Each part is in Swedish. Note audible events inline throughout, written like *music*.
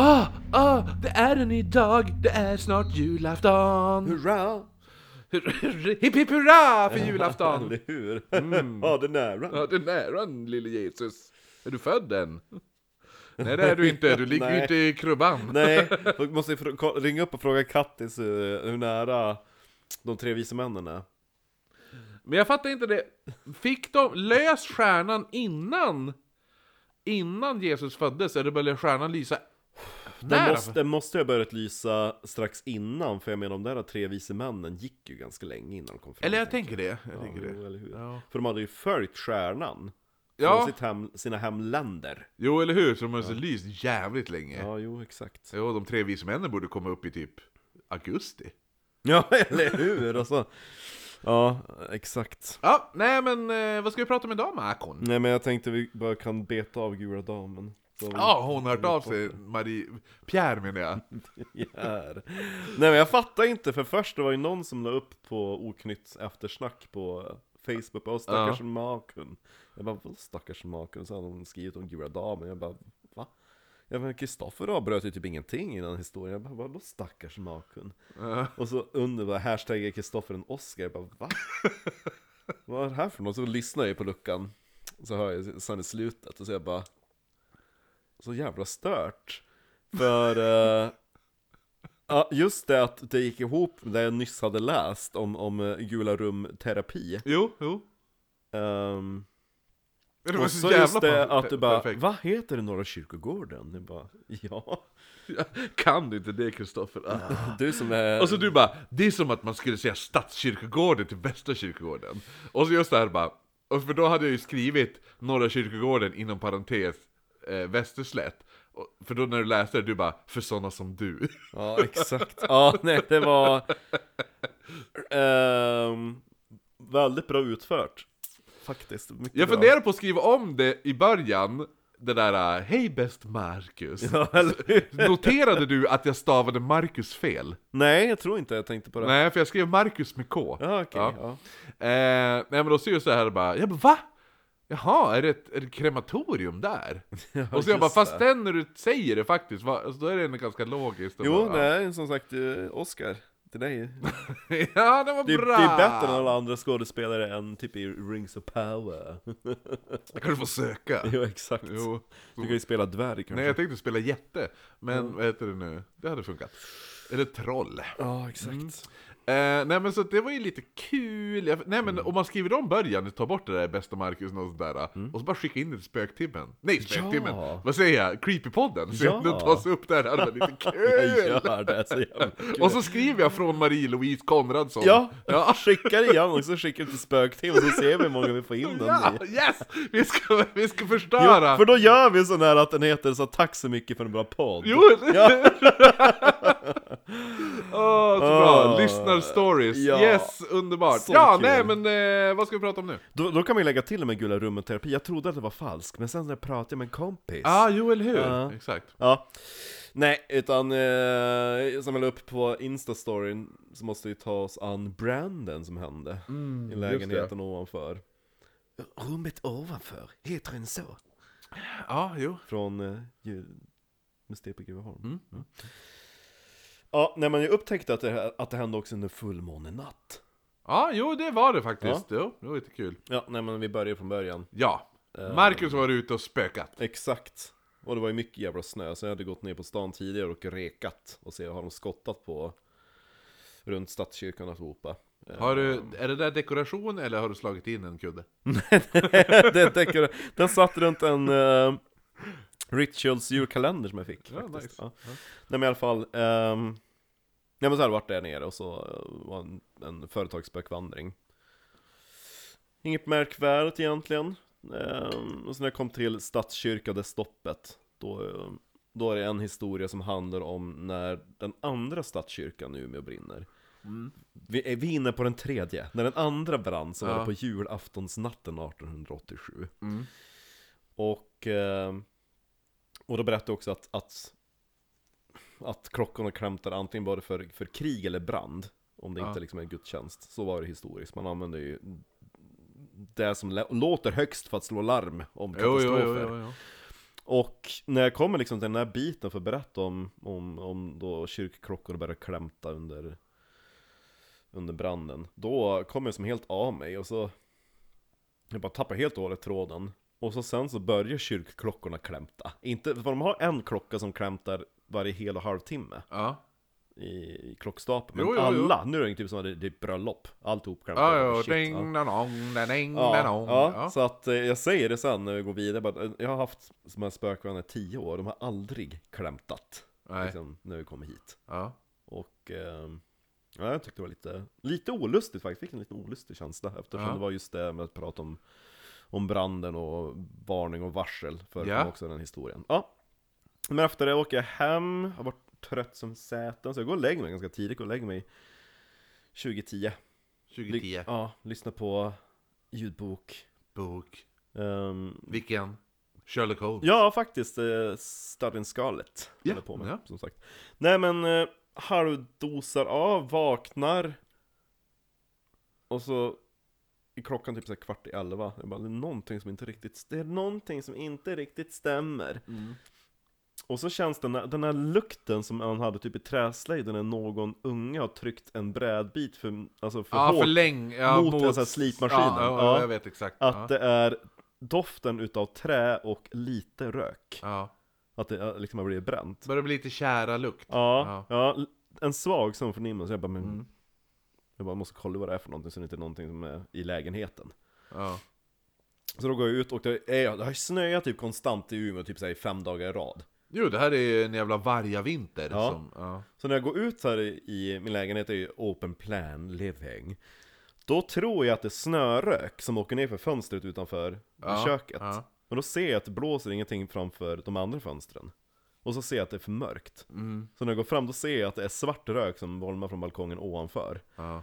Ah, ah, det är en ny dag, det är snart julafton! Hurra! Hipp hipp hurra för julafton! *laughs* Eller hur? ja, det är nära. Ja, det är nära lille Jesus. Är du född än? Nej det är du inte, du ligger ju inte i krubban. Nej, *laughs* då måste ringa upp och fråga Kattis eh, hur nära de tre vise männen är. Men jag fattar inte det. Fick de lös stjärnan innan? Innan Jesus föddes? Eller började stjärnan lysa Den måste, den måste ha börjat lysa strax innan, för jag menar de där tre vise männen gick ju ganska länge innan de kom fram. Eller jag tänker det. Jag Ja, tänker det. eller hur? Ja. För de hade ju följt stjärnan. Ja. Från sitt hem, sina hemländer. Jo, eller hur? Så de måste lyst jävligt länge. Ja, jo, exakt. Jo, de tre vise männen borde komma upp i typ augusti. *laughs* Ja, eller hur? Alltså, ja, exakt. Ja, nej men eh, vad ska vi prata om idag Makon? Nej men jag tänkte vi bara kan beta av Gula Damen. Så- Ja, hon har hört av sig, *laughs* Marie... Pierre menar jag. Här. Nej men jag fattar inte, för först det var ju någon som la upp på Oknytts eftersnack på Facebook, och stackars Ja. maken. Jag bara, vad stackars maken? Så hade hon skrivit om Gula Damen, jag bara, va? Jag bara, Kristoffer avbröt ju typ ingenting i den historien, jag bara, vadå stackars maken? Ja. Och så under bara hashtaggar Kristoffer en Oscar, jag bara, va? *laughs* vad är det här för något? Så lyssnar jag på luckan, så hör jag sen i slutet, och så jag bara, så jävla stört. För, ja just det att det gick ihop med det jag nyss hade läst om, om eh, gula rum-terapi. Jo, jo. Ehm, Det var och så så jävla just det att du bara, perfekt. vad heter det Norra kyrkogården? Jag bara, ja. Kan du inte det Kristoffer? Ah. Du som är... Och så du bara, det är som att man skulle säga Stadskyrkogården till Västra kyrkogården. Och så just det här bara, och för då hade jag ju skrivit Norra kyrkogården inom parentes eh, Västerslätt. För då när du läste det, du bara, för sådana som du. *laughs* Ja, exakt. Ja, nej, det var ehm, väldigt bra utfört. Faktiskt. Jag bra. funderar på att skriva om det i början, det där Hej bäst Marcus. Ja? *laughs* Noterade du att jag stavade Marcus fel? Nej, jag tror inte jag tänkte på det. Nej, för jag skrev Marcus med K. Ja, okej. Ja. Ja. Eh, nej men då ser jag så här bara, jag bara va? Jaha, är det ett, är det krematorium där? *laughs* och så jag bara, fast det. den när du säger det faktiskt, va, alltså, då är det ändå ganska logiskt. Jo, bara, nej, som sagt, eh, Oscar. Till dig. *laughs* ja, det var Det, bra! det är bättre än alla andra skådespelare än typ i Rings of Power. *laughs* Jag kanske får söka. jo, exakt. Jo. Du kan ju spela dvärg kanske. Nej, jag tänkte spela jätte, men vad heter det nu? Det hade funkat. Eller troll. Ja, exakt. Eh, nej men så det var ju lite kul, jag, nej Mm. men om man skriver om början, ta bort det där bästa Marcus och sånt där, och så bara skicka in det till spöktimmen. Nej, spöktimmen! Mm. Ja. Vad säger jag? Creepypodden? Så Ja. den tas upp där, det hade varit lite *laughs* Jag kul! gör det så *laughs* kul. och så skriver jag från Marie-Louise Konradsson. Ja, *laughs* Ja. skickar igen och så skickar du till spöktim och så ser vi hur många vi får in den Ja, i. yes! Vi ska, vi ska Jo, förstöra! för då gör vi sån här att den heter så tack så mycket för en bra podd. Jo! Ja. Åh, så bra! Åh. Lyssnar-stories, Ja. yes! Underbart! Så ja, kul. nej men eh, vad ska vi prata om nu? Då, då kan vi lägga till med gula rummet-terapi. Jag trodde att det var falskt, men sen när jag pratade med en kompis. Ja, ah, jo eller hur? Ja. Exakt. Ja. Nej, utan eh, som jag la upp på Insta-storyn så måste vi ta oss an branden som hände i lägenheten ovanför. Rummet ovanför, heter den så? Ja, jo. Från eh, ju- Museet på Greveholm. Mm. Ja, nej men jag upptäckte att det, att det hände också under fullmånenatt. Ja, jo det var det faktiskt. Jo, det var lite kul. Ja, nej men vi börjar från början. Ja. Eh. Marcus var ute och spökat. Exakt. Och det var ju mycket jävla snö, så jag hade gått ner på stan tidigare och rekat och se, har de skottat på runt stadskyrkan allihopa. Eh, Har du, är det där dekoration eller har du slagit in en kudde? *laughs* det tänker jag. Den satt runt en uh, Rituals julkalender som jag fick. Ja, faktiskt. nice. Ja. Nej men i alla fall. Um, nej men så jag varit där nere och så uh, var en, en företagsspökvandring. Inget märkvärdigt egentligen. Ehm, och sen när jag kom till Stadskyrka, det stoppet. Då, eh, då är det en historia som handlar om när den andra stadskyrkan i Umeå brinner. Vi är vi är inne på den tredje. När den andra brann så var Ja. det på julaftonsnatten 1887. Mm. Och eh, Och då berättade jag också att, att, att klockorna klämtar antingen bara för, för krig eller brand. Om det Ja. inte liksom är gudstjänst. Så var det historiskt. Man använder ju det som låter högst för att slå larm om katastrofer. jo, jo, jo. Och när jag kommer liksom till den här biten för att berätta om, om, om då kyrkklockorna börjar klämta under, under branden Då kommer jag som helt av mig och så Jag bara tappar helt och hållet tråden Och så sen så börjar kyrkklockorna klämta Inte, för de har en klocka som klämtar varje hel och halvtimme Ja. i, i klockstapeln Men Jo, jo, jo. alla, nu är det typ som att det, det är bröllop Alltihop klämtar Ja, ja, Shit, ja. ding, da, dong, da, ding, da, Ja, dong. ja, Ja. så att eh, jag säger det sen när vi går vidare, att jag har haft de här spökvänner i tio år, de har aldrig klämtat Nej. liksom, när vi kommer hit. Ja. Och eh, ja, jag tyckte det var lite, lite olustigt faktiskt, fick en lite olustig känsla eftersom Ja. det var just det med att prata om, om branden och varning och varsel förekom Ja. också den historien. Ja. Men efter det åker jag hem, har varit trött som säten, så jag går och lägger mig ganska tidigt, går och lägger mig 2010. 2010. Ja, lyssna på ljudbok. Bok. Ehm, Vilken? Sherlock Holmes. Ja, faktiskt. Eh, Starring Scarlet Ja, håller på med, ja. som sagt. Nej men, eh, halvdosar av, vaknar. Och så är klockan typ så här kvart i elva. Jag bara, det är någonting som inte riktigt, det är någonting som inte riktigt stämmer. Mm. Och så känns den här, den här lukten som man hade typ i träslöjden när någon unge har tryckt en brädbit för, alltså för Ja, hårt. för länge. Ja, mot den så här slipmaskinen. Ja, ja, Ja. jag vet exakt. Att det är doften utav trä och lite rök. Att det liksom har blivit bränt. Börjar bli lite kära lukt. Ja, ja. en svag sån förnimmelse. Jag bara, men Mm. Jag bara måste kolla vad det är för någonting så det inte är någonting som är i lägenheten. Ja. Så då går jag ut och det, är, det har snöat typ konstant i Umeå typ så här, i fem dagar i rad. Jo, det här är en jävla vargavinter. Ja. Som, ja. Så när jag går ut här i, min lägenhet, det är ju open plan living. Då tror jag att det är snörök som åker ner för fönstret utanför Ja, köket. ja. Men då ser jag att det blåser ingenting framför de andra fönstren. Och så ser jag att det är för mörkt. Mm. Så när jag går fram då ser jag att det är svart rök som bolmar från balkongen ovanför. Ja.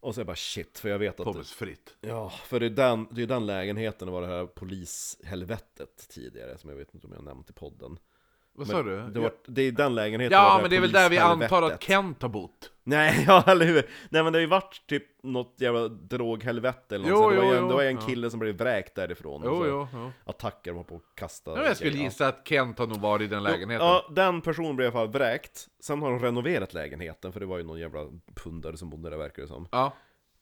Och så är jag bara shit, för jag vet att... Pommes-fritt. Ja, för det är den, det är den lägenheten, det var det här polishelvetet tidigare, som jag vet inte om jag nämnt i podden. Vad sa du? Det, var, det är den lägenheten ja, men det är väl där vi antar att. Kent har bott. Nej, *laughs* ja eller hur? Nej men det har ju varit typ något jävla droghelvete eller något Jo, så. Det var ju en, det var en Ja. kille som blev vräkt därifrån. och Jo, så jo, jo. Attacker, de på att kasta Ja, jag skulle grejer. gissa att Kent har nog varit i den lägenheten. Ja, den personen blev i alla fall vräkt. Sen har de renoverat lägenheten, för det var ju någon jävla pundare som bodde där verkar det som. Ja.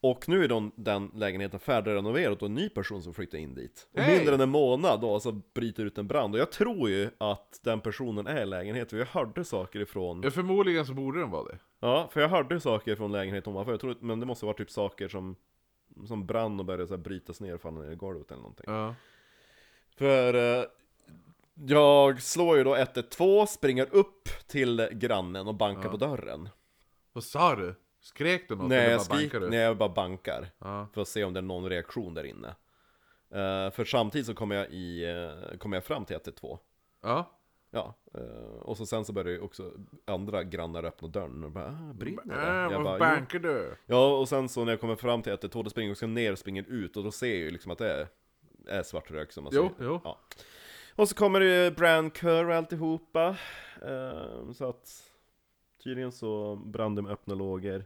Och nu är de, den lägenheten färdigrenoverad och en ny person som flyttar in dit. Och Hej! mindre än en månad då så bryter ut en brand. Och jag tror ju att den personen är i lägenheten, för jag hörde saker ifrån... Ja, förmodligen så borde den vara det. Ja, för jag hörde saker från lägenheten ovanför, jag tror, men det måste vara typ saker som Som brann och började så här brytas ner och falla ner i golvet eller någonting Ja. För eh, Jag slår ju då 112, springer upp till grannen och bankar Ja. på dörren Vad sa du? Skrek du något Nej eller jag, bara skrik, nej, jag bara bankar Ja. För att se om det är någon reaktion där inne Eh, För samtidigt så kommer jag, i, eh, kommer jag fram till 112 Ja. Ja, eh, och så sen så börjar ju också andra grannar öppna dörren och bara ah, brinner det? Äh, Jag bara, bankar du? Ja, och sen så när jag kommer fram till 112 då springer jag också ner och springer ut och då ser jag ju liksom att det är, är svart rök som man Jo, ser. jo. Ja. Och så kommer det ju brandkör och alltihopa. Eh, så att tydligen så brann det med öppna lågor.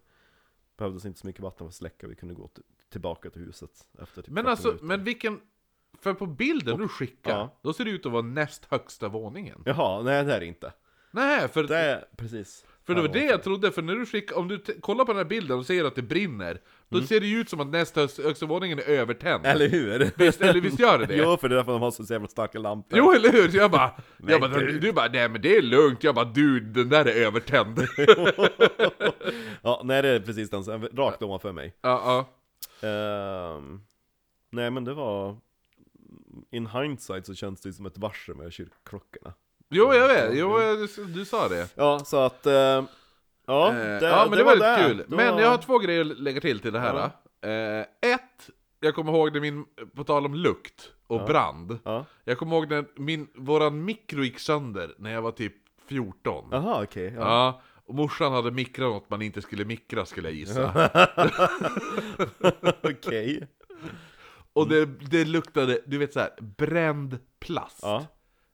Behövdes inte så mycket vatten för att släcka, vi kunde gå tillbaka till huset efter typ Men 40 alltså, minuter. men vilken... För på bilden du skickar, Ja. då ser det ut att vara näst högsta våningen. Jaha, nej det är det inte. Nej, för, Det är precis. För det var det jag trodde, för när du skickar, om du kollar på den här bilden och ser att det brinner, då Mm. ser det ju ut som att näst högst- högsta våningen är övertänd. Eller hur? Visst, eller visst gör det det? *laughs* jo, för det är därför de har så jävla starka lampor. Jo, eller hur? Så jag bara, Men *laughs* jag bara du bara, nej men det är lugnt. Jag bara, du, den där är övertänd. *laughs* ja, nej det är precis den, rakt ovanför mig. ja, ja. Ehm, nej men det var In hindsight så känns det som ett varsel med kyrkklockorna Jo, jag vet. Jo, du, du sa det. Ja, så att ehm, Ja, Eh, det, ja, men det, var lite det. kul. Det Men jag har två grejer att lägga till till det här. Ja. Eh, ett, jag kommer ihåg det min, på tal om lukt och Ja. brand. Ja, Jag kommer ihåg när min, våran mikro gick sönder när jag var typ 14. jaha okej Ja. ja. och morsan hade mikrat något man inte skulle mikra skulle jag gissa. *laughs* Okej Och det, det luktade, du vet så här, bränd plast. Ja,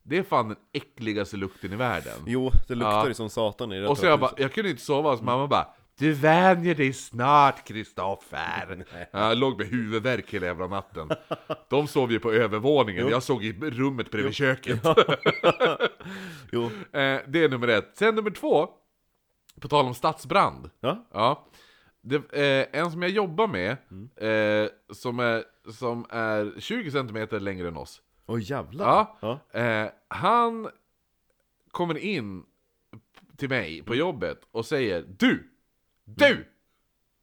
Det är fan den äckligaste lukten i världen. Jo, det luktar Ja. ju som satan i det Och så jag bara, jag kunde inte sova, så mamma bara Du vänjer dig snart Kristoffer! *laughs* Jag låg med huvudvärk hela jävla natten. De sov ju på övervåningen, jag såg i rummet bredvid köket. *laughs* Jo, Eh, det är nummer ett. Sen nummer två, på tal om stadsbrand. ja, Ja. Det, eh, en som jag jobbar med, eh, som, är, som är 20 cm längre än oss. Åh jävlar! Ja. ja. Eh, han kommer in till mig på jobbet och säger Du! Du!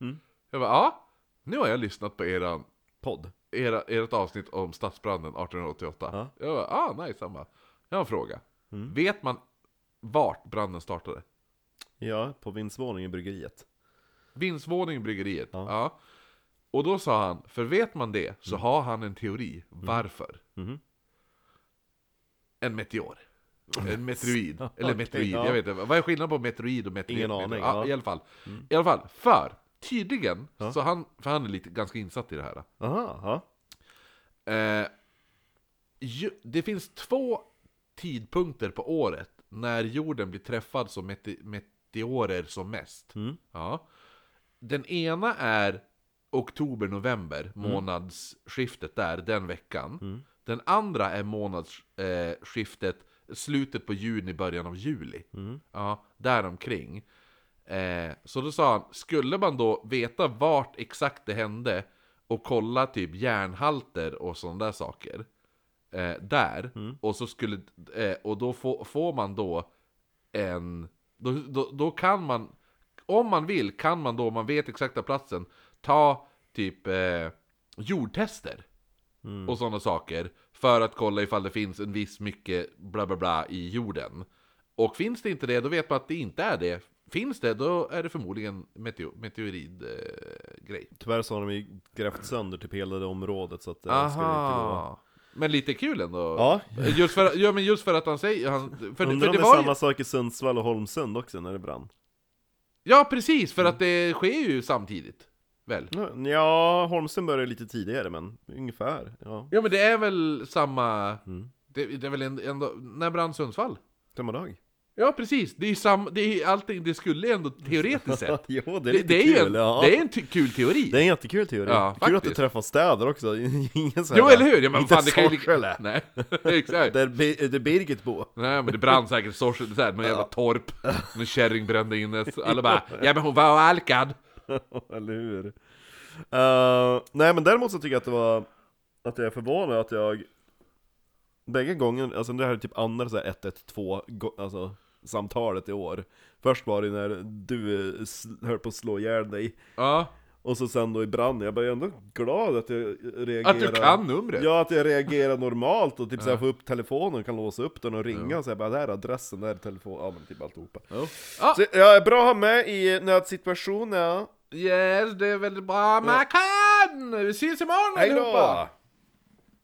Mm. Jag bara ja, nu har jag lyssnat på eran, Podd. era, ert avsnitt om stadsbranden 1888. Ja. Jag bara ah, nice, han bara, Jag har en fråga. Mm. Vet man vart branden startade? Ja, på vindsvåningen i bryggeriet. Vindsvåning bryggeriet. Ja. Ja. Och då sa han, för vet man det så har han en teori. Varför? Mhm. En meteor. En meteorid. Eller meteorid, ja. jag vet inte. Vad är skillnaden på meteorid och meteorid? Ingen aning, Ja, ja. I alla fall. I alla fall, för tydligen, Ja. så han, för han är lite ganska insatt i det här. Aha. Eh, ju, det finns två tidpunkter på året när jorden blir träffad som mete, meteorer som mest. Mm. Ja. Den ena är oktober-november, månadsskiftet där, den veckan. Mm. Den andra är månadsskiftet, eh, slutet på juni, början av juli. Mm. Ja, däromkring. Eh, så då sa han, skulle man då veta vart exakt det hände och kolla typ järnhalter och sådana där saker eh, där, och så skulle, eh, och då få, får man då en, då, då, då kan man, om man vill kan man då, om man vet exakta platsen, ta typ eh, jordtester Mm. och sådana saker för att kolla ifall det finns en viss mycket bla bla bla i jorden. Och finns det inte det, då vet man att det inte är det. Finns det, då är det förmodligen meteo meteoridgrej. Eh, grej. Tyvärr så har de ju grävt sönder typ hela det området så att det ska inte gå. Aha! Men lite kul ändå. Ja. Just för, ja, men just för att han säger... Han, för, för Undrar om det det är var ju, samma sak i Sundsvall och Holmsund också när det brann? Ja, precis! För att det sker ju samtidigt. Väl? Ja, Holmsund började lite tidigare men ungefär, ja. Ja, men det är väl samma... Mm. Det, det är väl ändå... När brann Sundsvall? Samma dag. Ja, precis! Det är ju sam, det är allting, det skulle ändå teoretiskt sett... *laughs* jo, det är Det, lite det, är ju kul, en, ja. det är en kul teori! Det är en jättekul teori. Ja, Kul att du faktiskt. träffar städer också, *laughs* ingen så här, Jo, eller hur? Ja, men inte fan, det kan ju... Sorsele. *laughs* Nej, exakt! Där, där Birgit bor. Nej men det brann säkert i Sorsele, någon jävla torp, någon kärring brände in det, alla bara Ja men hon var alkad! *laughs* Eller hur? Eh, nej men däremot så tycker jag att det var Att jag är förvånad att jag Bägge gånger, alltså det här är typ andra så här 112 go- alltså samtalet i år. Först var det när du höll på att slå ihjäl dig. Ja, Och så sen då i brand, jag var ändå glad att jag reagerar att du kan numret! Ja, att jag reagerar normalt och typ såhär får upp telefonen kan låsa upp den och ringa och säga bara där är adressen, där är telefon, ja men typ alltihopa. Ja. Ja, Så jag är bra att ha med i nödsituationer yes, det är väldigt bra man kan! Vi ses imorgon Hej då! allihopa!